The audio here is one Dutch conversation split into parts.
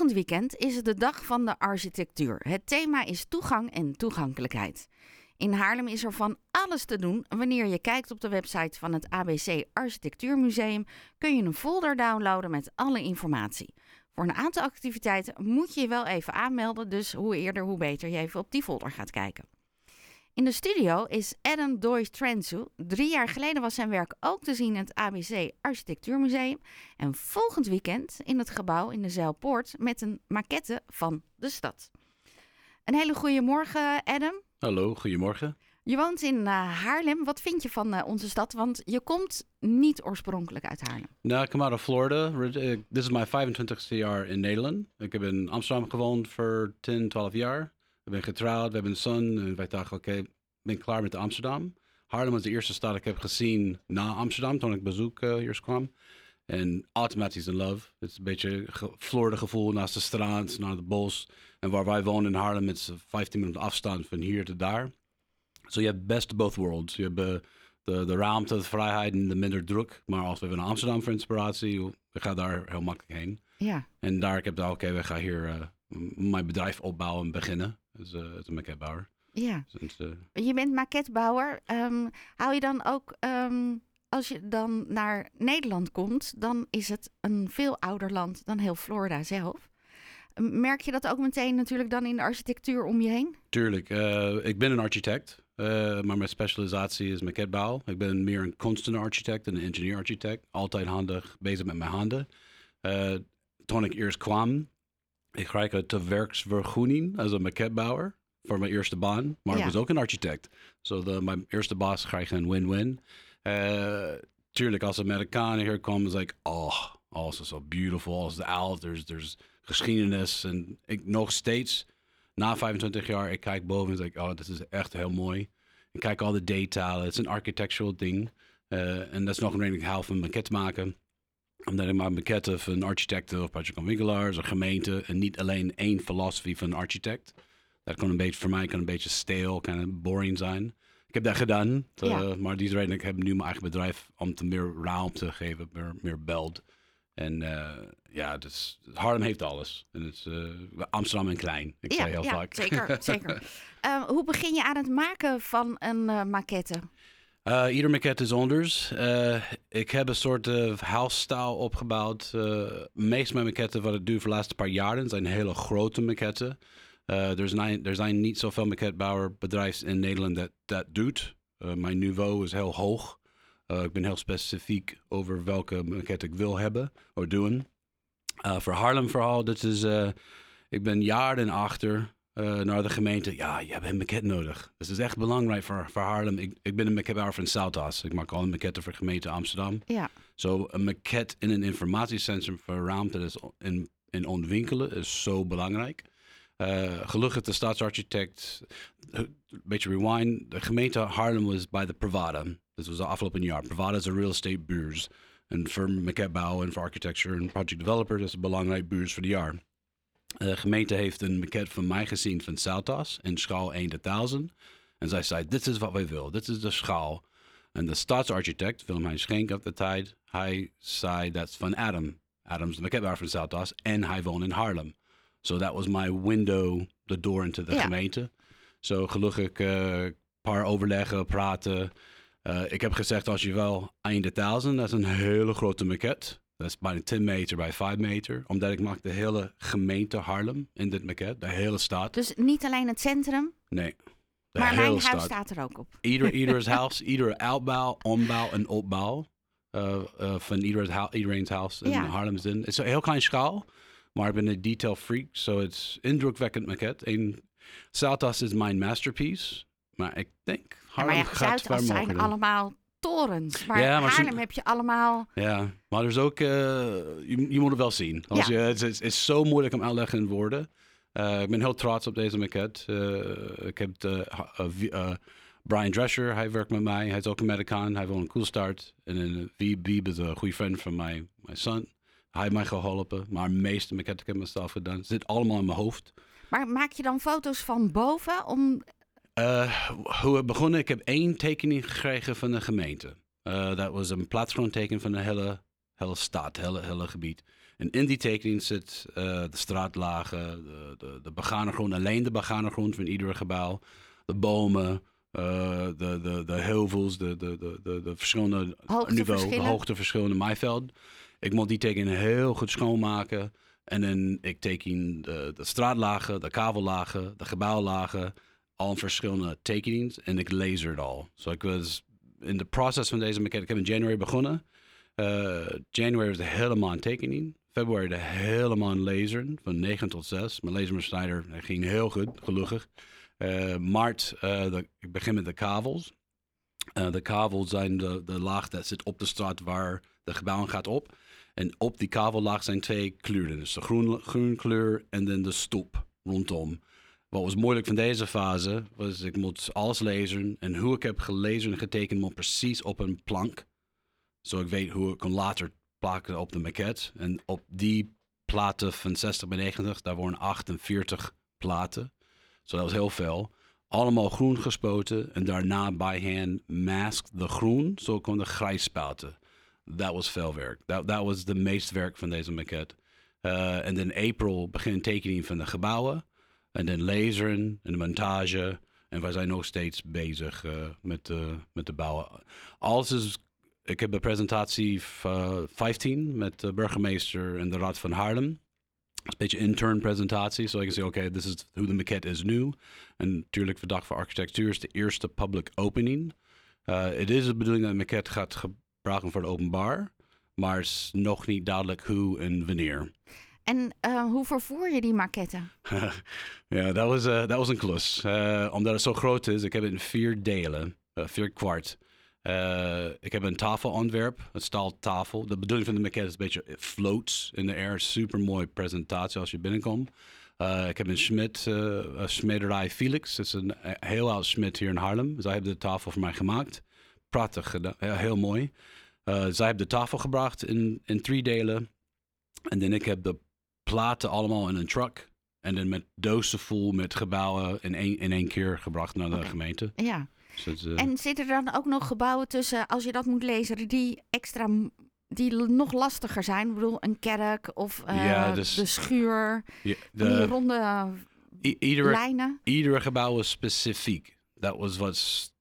Volgend weekend is het de dag van de architectuur. Het thema is toegang en toegankelijkheid. In Haarlem is er van alles te doen. Wanneer je kijkt op de website van het ABC Architectuurmuseum kun je een folder downloaden met alle informatie. Voor een aantal activiteiten moet je je wel even aanmelden, dus hoe eerder hoe beter je even op die folder gaat kijken. In de studio is Adam Doyce Trensu. Drie jaar geleden was zijn werk ook te zien in het ABC Architectuurmuseum. En volgend weekend in het gebouw in de Zeilpoort met een maquette van de stad. Een hele goede morgen, Adam. Hallo, goedemorgen. Je woont in uh, Haarlem. Wat vind je van uh, onze stad? Want je komt niet oorspronkelijk uit Haarlem. Nou, ik kom uit Florida. Dit is mijn 25ste jaar in Nederland. Ik heb in Amsterdam gewoond voor 10, 12 jaar. We ben getrouwd, we hebben een zoon. En wij dachten, oké, okay, ben klaar met Amsterdam. Haarlem was de eerste stad ik heb gezien na Amsterdam toen ik bezoek uh, hier kwam. En automatisch in love. Het is een beetje Florida gevoel naast de strand, naar het bos. En waar wij wonen in Haarlem, met 15 minuten afstand van hier tot daar. So je hebt best both worlds. Je hebt uh, de, de ruimte, de vrijheid en de minder druk. Maar als we naar Amsterdam voor inspiratie, we gaan daar heel makkelijk heen. Ja. En daar ik heb ik oké, okay, we gaan hier uh, mijn bedrijf opbouwen en beginnen. Dus uh, het is een maquettebouwer. Ja. Dus, je bent maquettebouwer. Um, hou je dan ook, um, als je dan naar Nederland komt, dan is het een veel ouder land dan heel Florida zelf. Merk je dat ook meteen natuurlijk dan in de architectuur om je heen? Tuurlijk. Uh, ik ben een architect, uh, maar mijn specialisatie is maquettebouw. Ik ben meer een kunstenaar-architect en een engineer-architect. Altijd handig bezig met mijn handen. Uh, toen ik eerst kwam, ik kreeg de werksvergunning als een maquettebouwer voor mijn eerste baan. Maar Ja. ik was ook een architect. Zo so mijn eerste baas kreeg een win-win. Uh, tuurlijk, als Amerikanen hier komen, is like, oh, alles is zo beautiful, alles is oud, there's, there's geschiedenis. En ik nog steeds, na 25 jaar, ik kijk boven en zeg, oh, dit is echt heel mooi. Ik kijk al de detail, het is een architectural ding. Uh, en dat is nog een reden ik hou van maquette maken omdat ik maar maquette van architecten of projectontwikkelaars of gemeenten en niet alleen één filosofie van een architect. Dat kan een beetje, voor mij kan een beetje stale, kan een boring zijn. Ik heb dat gedaan, Ja. maar die reden ik heb nu mijn eigen bedrijf om te meer ruimte te geven, meer, meer beld. En uh, ja, dus Harlem heeft alles. En het is uh, Amsterdam en klein. Ik ja, zei heel ja, vaak. zeker. zeker. Uh, hoe begin je aan het maken van een maquette? Uh, ieder maquette is anders. Uh, ik heb een soort uh, house-style opgebouwd. meest mijn maquetten, wat ik doe voor de laatste paar jaren, zijn hele grote maquetten. er, zijn, er zijn niet zoveel maquettebouwerbedrijven in Nederland dat dat doet. mijn niveau is heel hoog. ik ben heel specifiek over welke maquette ik wil hebben of doen. voor Harlem vooral, dit is, ik ben jaren achter uh, naar de gemeente. Ja, je hebt een maquette nodig. Dat is echt belangrijk voor, voor Haarlem. Ik, ik ben een maquettebouwer van Southas. Ik maak al een maquette voor gemeente Amsterdam. Ja. Zo so, een maquette in een informatiecentrum voor ruimte is in, in ontwikkelen is zo belangrijk. Uh, gelukkig de staatsarchitect, een beetje rewind, de gemeente Haarlem was bij de Privada. Dit was de afgelopen jaar. Privada is een real estate beurs. En voor maquettebouw en voor architecture en project developer, dat is een belangrijk beurs voor het jaar. De gemeente heeft een maquette van mij gezien van Southas in schaal 1 tot 1000. En zij zei, dit is wat wij willen, dit is de schaal. En de staatsarchitect, Wilhelm Schenk op de tijd, hij zei, dat is van Adam. Adam's de maquettebouwer van Southas en hij woont in Haarlem. So that was my window, the door into de Ja. gemeente. Zo gelukkig een paar overleggen, praten. Uh, ik heb gezegd, als je wel 1 tot 1000, dat is een hele grote maquette. Dat is bijna 10 meter bij 5 meter. Omdat ik maak de hele gemeente Haarlem in dit maquette. De hele stad. Dus niet alleen het centrum, Nee. De maar mijn stad. huis staat er ook op. Ieder, ieders huis, ieder uitbouw, ombouw en opbouw. Uh, uh, van ieder, iedereen's huis in Ja. Haarlem is in. Het is een heel klein schaal. Maar ik ben een detail freak. So het is indrukwekkend maquette. En Southas is mijn masterpiece. Maar ik denk Ja, maar ja, gaat Zuidas ver zijn allemaal torens. Maar, Ja, maar Haarlem heb je allemaal... Ja, maar er is ook, eh, je, je moet het wel zien. Als Ja. je, het, is, het is zo moeilijk om uitleggen in woorden. Eh, ik ben heel trots op deze maquette. Eh, ik heb de, wie- Brian Drescher, hij werkt met mij. Hij is ook een Amerikaan. Hij woont in Coolstart. En in Wieb is een goede vriend van mijn, mijn son. Hij heeft mij geholpen. Maar de meeste maquettes heb ik mezelf gedaan. Het zit allemaal in mijn hoofd. Maar maak je dan foto's van boven? Om... Eh, hoe het begonnen, ik heb één tekening gekregen van de gemeente. Eh, dat was een plaatsgrondteken van de hele, hele stad, hele, hele gebied. En in die tekening zit uh, de straatlagen, de, de, de begane grond, alleen de begane grond van ieder gebouw, de bomen, uh, de, de, de heuvels, de, de, de, de, de verschillende niveau, de hoogteverschillen, maaiveld. Ik moet die tekening heel goed schoonmaken. En dan ik teken de, de straatlagen, de kavellagen, de gebouwlagen, al verschillende tekeningen. En ik laser het al. Zo ik was in de proces van deze mechanic. Ik heb in januari begonnen. Uh, januari was helemaal een tekening. Februari de helemaal een laser van 9 tot 6. Mijn lasermesnijder ging heel goed, gelukkig. Uh, maart, de, ik begin met de kavels. De kavels zijn de, de laag dat zit op de straat waar de gebouw gaat op. En op die kavellaag zijn twee kleuren. Dus de groen, groen kleur en dan de stoep rondom. Wat was moeilijk van deze fase was ik moet alles lezen. En hoe ik heb gelezen en getekend moet precies op een plank. Zo ik weet hoe ik kan later plakken op de maquette. En op die platen van 60 bij 90, daar worden 48 platen. Zo dat was heel veel. Allemaal groen gespoten en daarna bij hand mask de groen. Zo kon de grijs spuiten. Dat was veel werk. Dat was de meest werk van deze maquette. Uh, en in April begin tekening van de gebouwen. En dan laseren en de montage. En wij zijn nog steeds bezig uh, met, uh, met de bouwen. Alles is. Ik heb een presentatie 15 met de burgemeester en de Raad van Haarlem. Een beetje intern presentatie, zo so ik zeggen, oké, dit is hoe de maquette is nu. En natuurlijk, de Dag voor Architectuur is de eerste public opening. Het is de bedoeling dat de maquette gaat gebruiken voor het openbaar. Maar is nog niet duidelijk hoe en wanneer. En uh, hoe vervoer je die maquette? ja, dat was, uh, dat was een klus. Uh, omdat het zo groot is, ik heb het in vier delen, vier kwart. ik heb een tafelontwerp, een staaltafel. De bedoeling van de maquette is een beetje floats in de air. Super mooi presentatie als je binnenkomt. ik heb een uh, smederij Felix. Het is een heel oud Schmidt hier in Haarlem. Zij hebben de tafel voor mij gemaakt. Prachtig gedaan, heel mooi. zij hebben de tafel gebracht in, in drie delen. En dan ik heb de platen allemaal in een truck. En dan met dozen vol met gebouwen in één, in één keer gebracht naar de okay. gemeente. Ja. Dus uh... En zitten er dan ook nog gebouwen tussen, als je dat moet lezen, die extra die nog lastiger zijn? Ik bedoel, een kerk of uh, ja, dus, de schuur, ja, de, die ronde iedere, lijnen. Iedere gebouw is specifiek. Dat was what's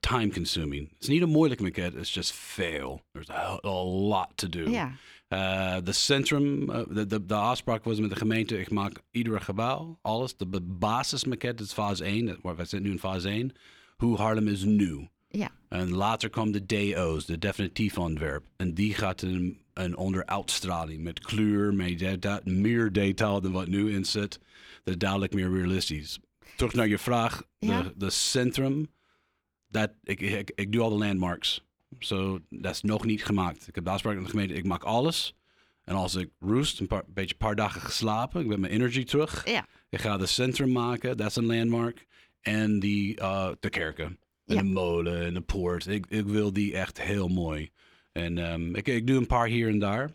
time consuming. Het is niet een moeilijke maquette, it's just veel. There's a, a lot to do. Ja. Uh, de centrum, uh, de, de, de, afspraak was met de gemeente, ik maak ieder gebouw, alles. De basismaquette is fase 1, waar we zitten nu in fase 1. Hoe Harlem is nu. Ja. En later komen de DO's, de definitief ontwerp. En die gaat een, een onder uitstraling met kleur, met data, meer detail dan wat nu in zit. Dat duidelijk meer realistisch. Terug naar je vraag, ja. de, de centrum, dat, ik, ik, ik doe al de landmarks. Zo, dat is nog niet gemaakt. Ik heb de afspraak met de gemeente, ik maak alles. En als ik roost, een paar, beetje een paar dagen geslapen, ik ben mijn energy terug. Ja. Ik ga de centrum maken, dat is een landmark. En die, uh, de kerken. En ja. de molen en de poort. Ik, ik wil die echt heel mooi. En um, ik, ik doe een paar hier en daar.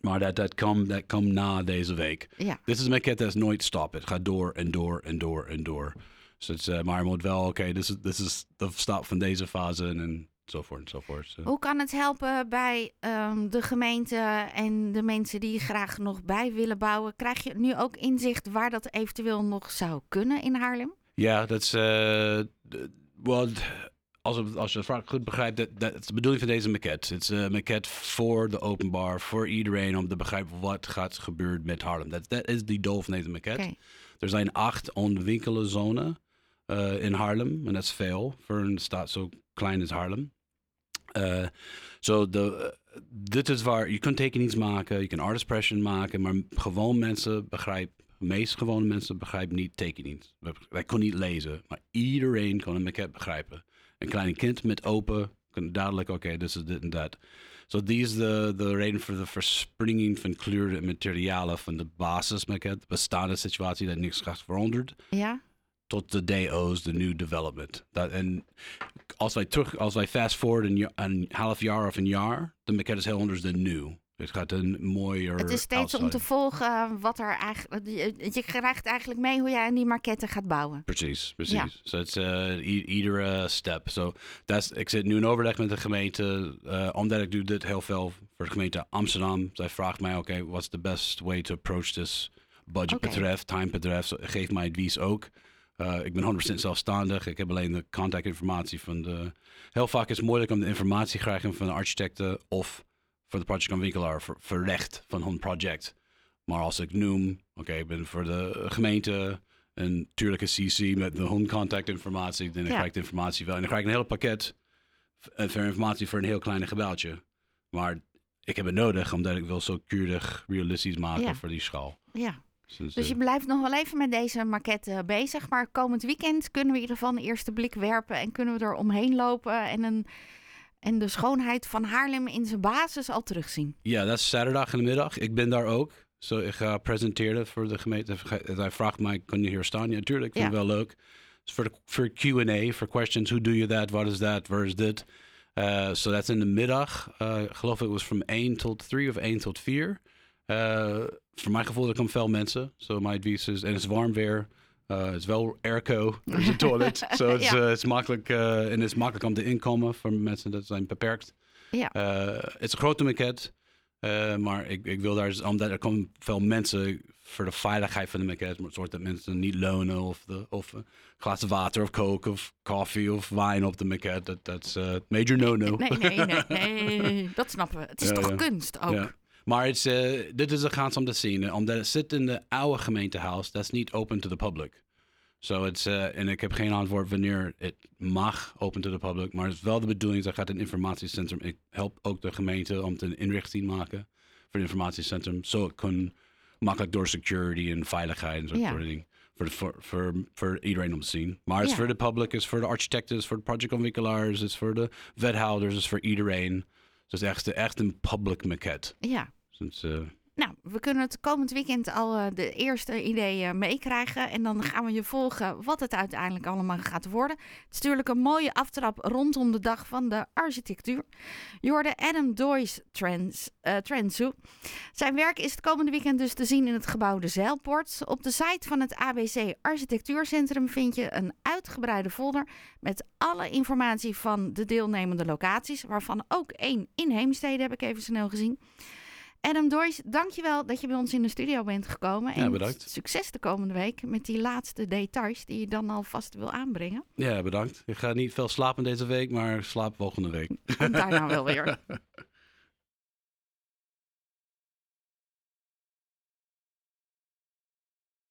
Maar dat, dat komt dat komt na deze week. Ja. Dit is een maquette dat is nooit stoppen. Het gaat door en door en door en door. Dus het, uh, maar je moet wel, oké, okay, dit is, dit is de stap van deze fase. En enzovoort enzovoort. Hoe kan het helpen bij um, de gemeente en de mensen die graag nog bij willen bouwen? Krijg je nu ook inzicht waar dat eventueel nog zou kunnen in Haarlem? Ja, dat is. Well, als, als je de vraag goed begrijpt, dat, dat is de bedoeling van deze maquette. Het is een maquette voor de openbaar, voor iedereen om te begrijpen wat gaat gebeuren met Haarlem. Dat, dat is die doel van deze maquette. Okay. Er zijn acht ontwikkelde zones uh, in Haarlem. En dat is veel voor een stad zo klein als Haarlem. Uh, so de, uh, dit is waar je kunt tekeningen maken, je kunt artist impression maken, maar gewoon mensen begrijpen, de meest gewone mensen begrijpen niet tekeningen. Wij kunnen niet lezen, maar iedereen kan een maquette begrijpen. Een klein kind met open kan duidelijk, oké, okay, dit is dit en dat. Zo die is de, de reden voor de verspringing van kleuren en materialen van de basis de bestaande situatie dat niks gaat veranderd. Ja tot de DO's, de new development. Dat, en als wij terug, als wij fast forward een, een half jaar of een jaar, de maquette is heel anders dan nu. Het gaat een mooier. Het is steeds om te volgen wat er eigenlijk. Je, je krijgt eigenlijk mee hoe jij aan die maquette gaat bouwen. Precies, precies. Ja. So it's uh, i- ieder uh, step. So that's, ik zit nu in overleg met de gemeente, uh, omdat ik doe dit heel veel voor de gemeente Amsterdam. Zij vraagt mij, oké, what's the best way to approach this budget betreft, time betreft. So, geef mij advies ook. Uh, ik ben 100% zelfstandig. Ik heb alleen de contactinformatie van de... Heel vaak is het moeilijk om de informatie te krijgen van de architecten of voor de projectontwikkelaar voor, voor recht van hun project. Maar als ik noem, oké, ik ben voor de gemeente een tuurlijke CC met de hun contactinformatie, dan Ja. krijg ik de informatie wel. En dan krijg ik een hele pakket eh, voor informatie voor een heel klein gebouwtje. Maar ik heb het nodig omdat ik wil zo keurig realistisch maken Ja. voor die schaal. Ja. Dus, Dus eh, je blijft nog wel even met deze maquette bezig. Maar komend weekend kunnen we in ieder geval een eerste blik werpen. En kunnen we er omheen lopen. En, een, en de schoonheid van Haarlem in zijn basis al terugzien. Ja, dat is zaterdag in de middag. Ik ben daar ook. Zo, ik ga presenteren voor de gemeente. Hij vraagt mij, kun je hier staan? Ja, natuurlijk. Vind ik Ja. wel leuk. Dus voor, de, voor Q&A, voor questions. Hoe doe je dat? Wat is dat? Waar is dit? Uh, so dat is in de middag. Uh, ik geloof het was van 1 tot 3 of 1 tot 4. Uh, voor mijn gevoel, er komen veel mensen. So mijn advies is, en het is warm weer. Uh, het is wel airco, er is een toilet. so het is, Ja. het is makkelijk, uh, en het is makkelijk om te inkomen voor mensen dat zijn beperkt. Ja. Uh, het is een grote maquette. Uh, maar ik, ik wil daar, dus- omdat er komen veel mensen voor de veiligheid van de maquette, maar soort dat mensen niet lonen of, de, of een glas water of coke of koffie of wijn op de maquette. Dat dat is uh, major no-no. Nee, nee, nee, nee. Dat snappen we. Het is toch kunst ook? Ja. Maar het is, eh, dit is de gaans om te zien. eh, Omdat het zit in de oude gemeentehuis, dat is niet open to the public. So it's, eh, en ik heb geen antwoord wanneer het mag open to the public. Maar het is wel de bedoeling, dat gaat een informatiecentrum. Ik help ook de gemeente om een inrichting te maken voor het informatiecentrum. Zo het kan makkelijk door security en veiligheid en zo soort dingen. Voor, voor, voor, voor iedereen om te zien. Maar het is voor de public, het is voor de architecten, het is voor de projectontwikkelaars, het is voor de wethouders, het is voor iedereen. Dus echt, echt een public maquette. Ja. Dus, eh, Nou, we kunnen het komend weekend al eh, de eerste ideeën meekrijgen. En dan gaan we je volgen wat het uiteindelijk allemaal gaat worden. Het is natuurlijk een mooie aftrap rondom de dag van de architectuur. Je hoorde Adam Doyce Trends, eh. Zijn werk is het komende weekend dus te zien in het gebouw De. Op de site van het ABC Architectuurcentrum vind je een uitgebreide folder met alle informatie van de deelnemende locaties. Waarvan ook één in Heemstede heb ik even snel gezien. Adam Doyce, dankjewel dat je bij ons in de studio bent gekomen. Ja, en bedankt. succes de komende week met die laatste details die je dan alvast wil aanbrengen. ja, bedankt. Ik ga niet veel slapen deze week, maar slaap volgende week. Komt daar nou wel weer.